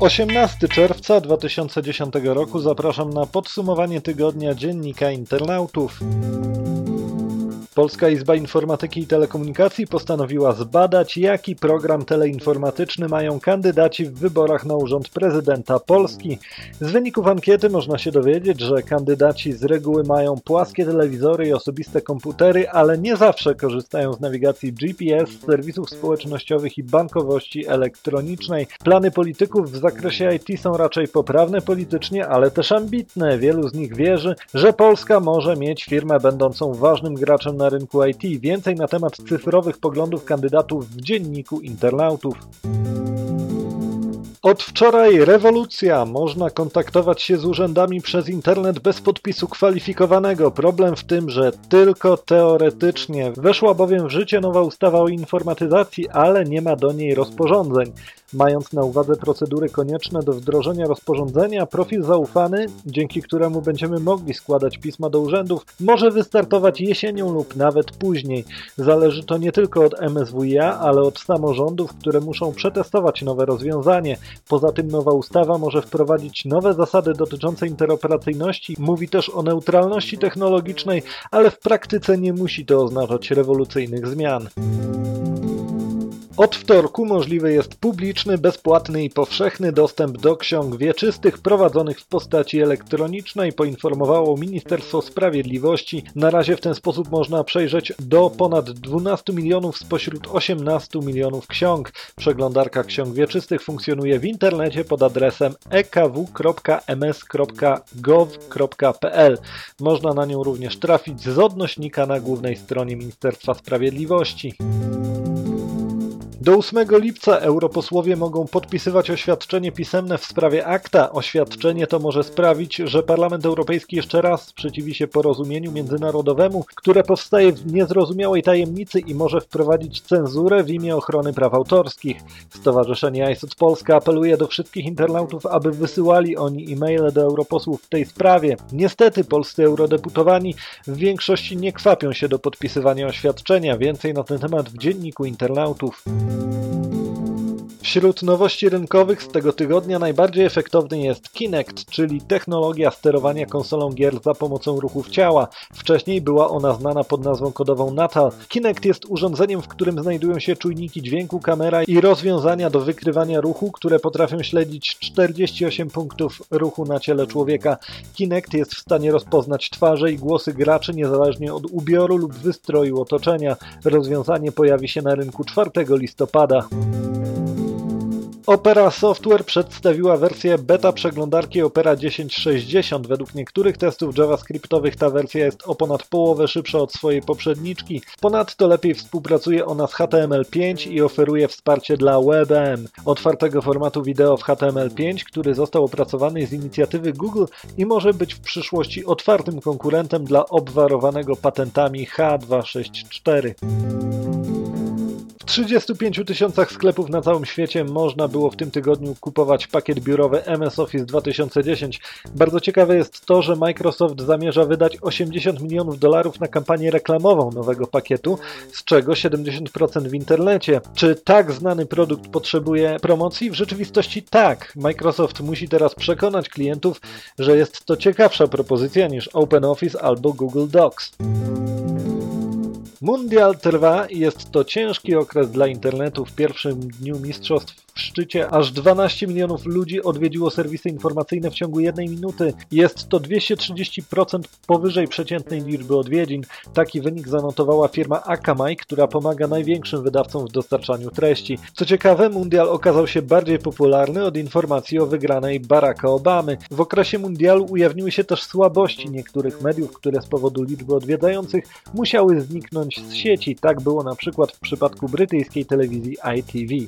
18 czerwca 2010 roku zapraszam na podsumowanie tygodnia dziennika internautów. Polska Izba Informatyki i Telekomunikacji postanowiła zbadać, jaki program teleinformatyczny mają kandydaci w wyborach na urząd prezydenta Polski. Z wyników ankiety można się dowiedzieć, że kandydaci z reguły mają płaskie telewizory i osobiste komputery, ale nie zawsze korzystają z nawigacji GPS, serwisów społecznościowych i bankowości elektronicznej. Plany polityków w zakresie IT są raczej poprawne politycznie, ale też ambitne. Wielu z nich wierzy, że Polska może mieć firmę będącą ważnym graczem na na rynku IT. Więcej na temat cyfrowych poglądów kandydatów w dzienniku internautów. Od wczoraj rewolucja. Można kontaktować się z urzędami przez internet bez podpisu kwalifikowanego. Problem w tym, że tylko teoretycznie. Weszła bowiem w życie nowa ustawa o informatyzacji, ale nie ma do niej rozporządzeń. Mając na uwadze procedury konieczne do wdrożenia rozporządzenia, profil zaufany, dzięki któremu będziemy mogli składać pisma do urzędów, może wystartować jesienią lub nawet później. Zależy to nie tylko od MSWiA, ale od samorządów, które muszą przetestować nowe rozwiązanie. Poza tym nowa ustawa może wprowadzić nowe zasady dotyczące interoperacyjności, mówi też o neutralności technologicznej, ale w praktyce nie musi to oznaczać rewolucyjnych zmian. Od wtorku możliwy jest publiczny, bezpłatny i powszechny dostęp do ksiąg wieczystych prowadzonych w postaci elektronicznej, poinformowało Ministerstwo Sprawiedliwości. Na razie w ten sposób można przejrzeć do ponad 12 milionów spośród 18 milionów ksiąg. Przeglądarka ksiąg wieczystych funkcjonuje w internecie pod adresem ekw.ms.gov.pl. Można na nią również trafić z odnośnika na głównej stronie Ministerstwa Sprawiedliwości. Do 8 lipca europosłowie mogą podpisywać oświadczenie pisemne w sprawie akta. Oświadczenie to może sprawić, że Parlament Europejski jeszcze raz sprzeciwi się porozumieniu międzynarodowemu, które powstaje w niezrozumiałej tajemnicy i może wprowadzić cenzurę w imię ochrony praw autorskich. Stowarzyszenie ISOC Polska apeluje do wszystkich internautów, aby wysyłali oni e-maile do europosłów w tej sprawie. Niestety polscy eurodeputowani w większości nie kwapią się do podpisywania oświadczenia. Więcej na ten temat w dzienniku internautów. Wśród nowości rynkowych z tego tygodnia najbardziej efektowny jest Kinect, czyli technologia sterowania konsolą gier za pomocą ruchów ciała. Wcześniej była ona znana pod nazwą kodową Natal. Kinect jest urządzeniem, w którym znajdują się czujniki dźwięku, kamera i rozwiązania do wykrywania ruchu, które potrafią śledzić 48 punktów ruchu na ciele człowieka. Kinect jest w stanie rozpoznać twarze i głosy graczy niezależnie od ubioru lub wystroju otoczenia. Rozwiązanie pojawi się na rynku 4 listopada. Opera Software przedstawiła wersję beta przeglądarki Opera 1060. Według niektórych testów javascriptowych ta wersja jest o ponad połowę szybsza od swojej poprzedniczki. Ponadto lepiej współpracuje ona z HTML5 i oferuje wsparcie dla WebM, otwartego formatu wideo w HTML5, który został opracowany z inicjatywy Google i może być w przyszłości otwartym konkurentem dla obwarowanego patentami H264. 35 tysiącach sklepów na całym świecie można było w tym tygodniu kupować pakiet biurowy MS Office 2010. Bardzo ciekawe jest to, że Microsoft zamierza wydać 80 milionów dolarów na kampanię reklamową nowego pakietu, z czego 70% w internecie. Czy tak znany produkt potrzebuje promocji? W rzeczywistości tak. Microsoft musi teraz przekonać klientów, że jest to ciekawsza propozycja niż OpenOffice albo Google Docs. Mundial trwa i jest to ciężki okres dla internetu. W pierwszym dniu mistrzostw w szczycie aż 12 milionów ludzi odwiedziło serwisy informacyjne w ciągu jednej minuty. Jest to 230% powyżej przeciętnej liczby odwiedzin. Taki wynik zanotowała firma Akamai, która pomaga największym wydawcom w dostarczaniu treści. Co ciekawe, mundial okazał się bardziej popularny od informacji o wygranej Baracka Obamy. W okresie mundialu ujawniły się też słabości niektórych mediów, które z powodu liczby odwiedzających musiały zniknąć z sieci. Tak było na przykład w przypadku brytyjskiej telewizji ITV.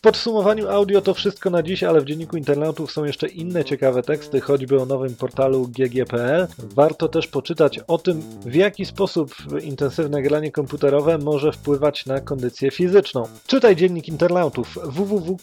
W podsumowaniu audio to wszystko na dziś, ale w dzienniku internautów są jeszcze inne ciekawe teksty, choćby o nowym portalu GG.pl. Warto też poczytać o tym, w jaki sposób intensywne granie komputerowe może wpływać na kondycję fizyczną. Czytaj dziennik internautów www.d.com.pl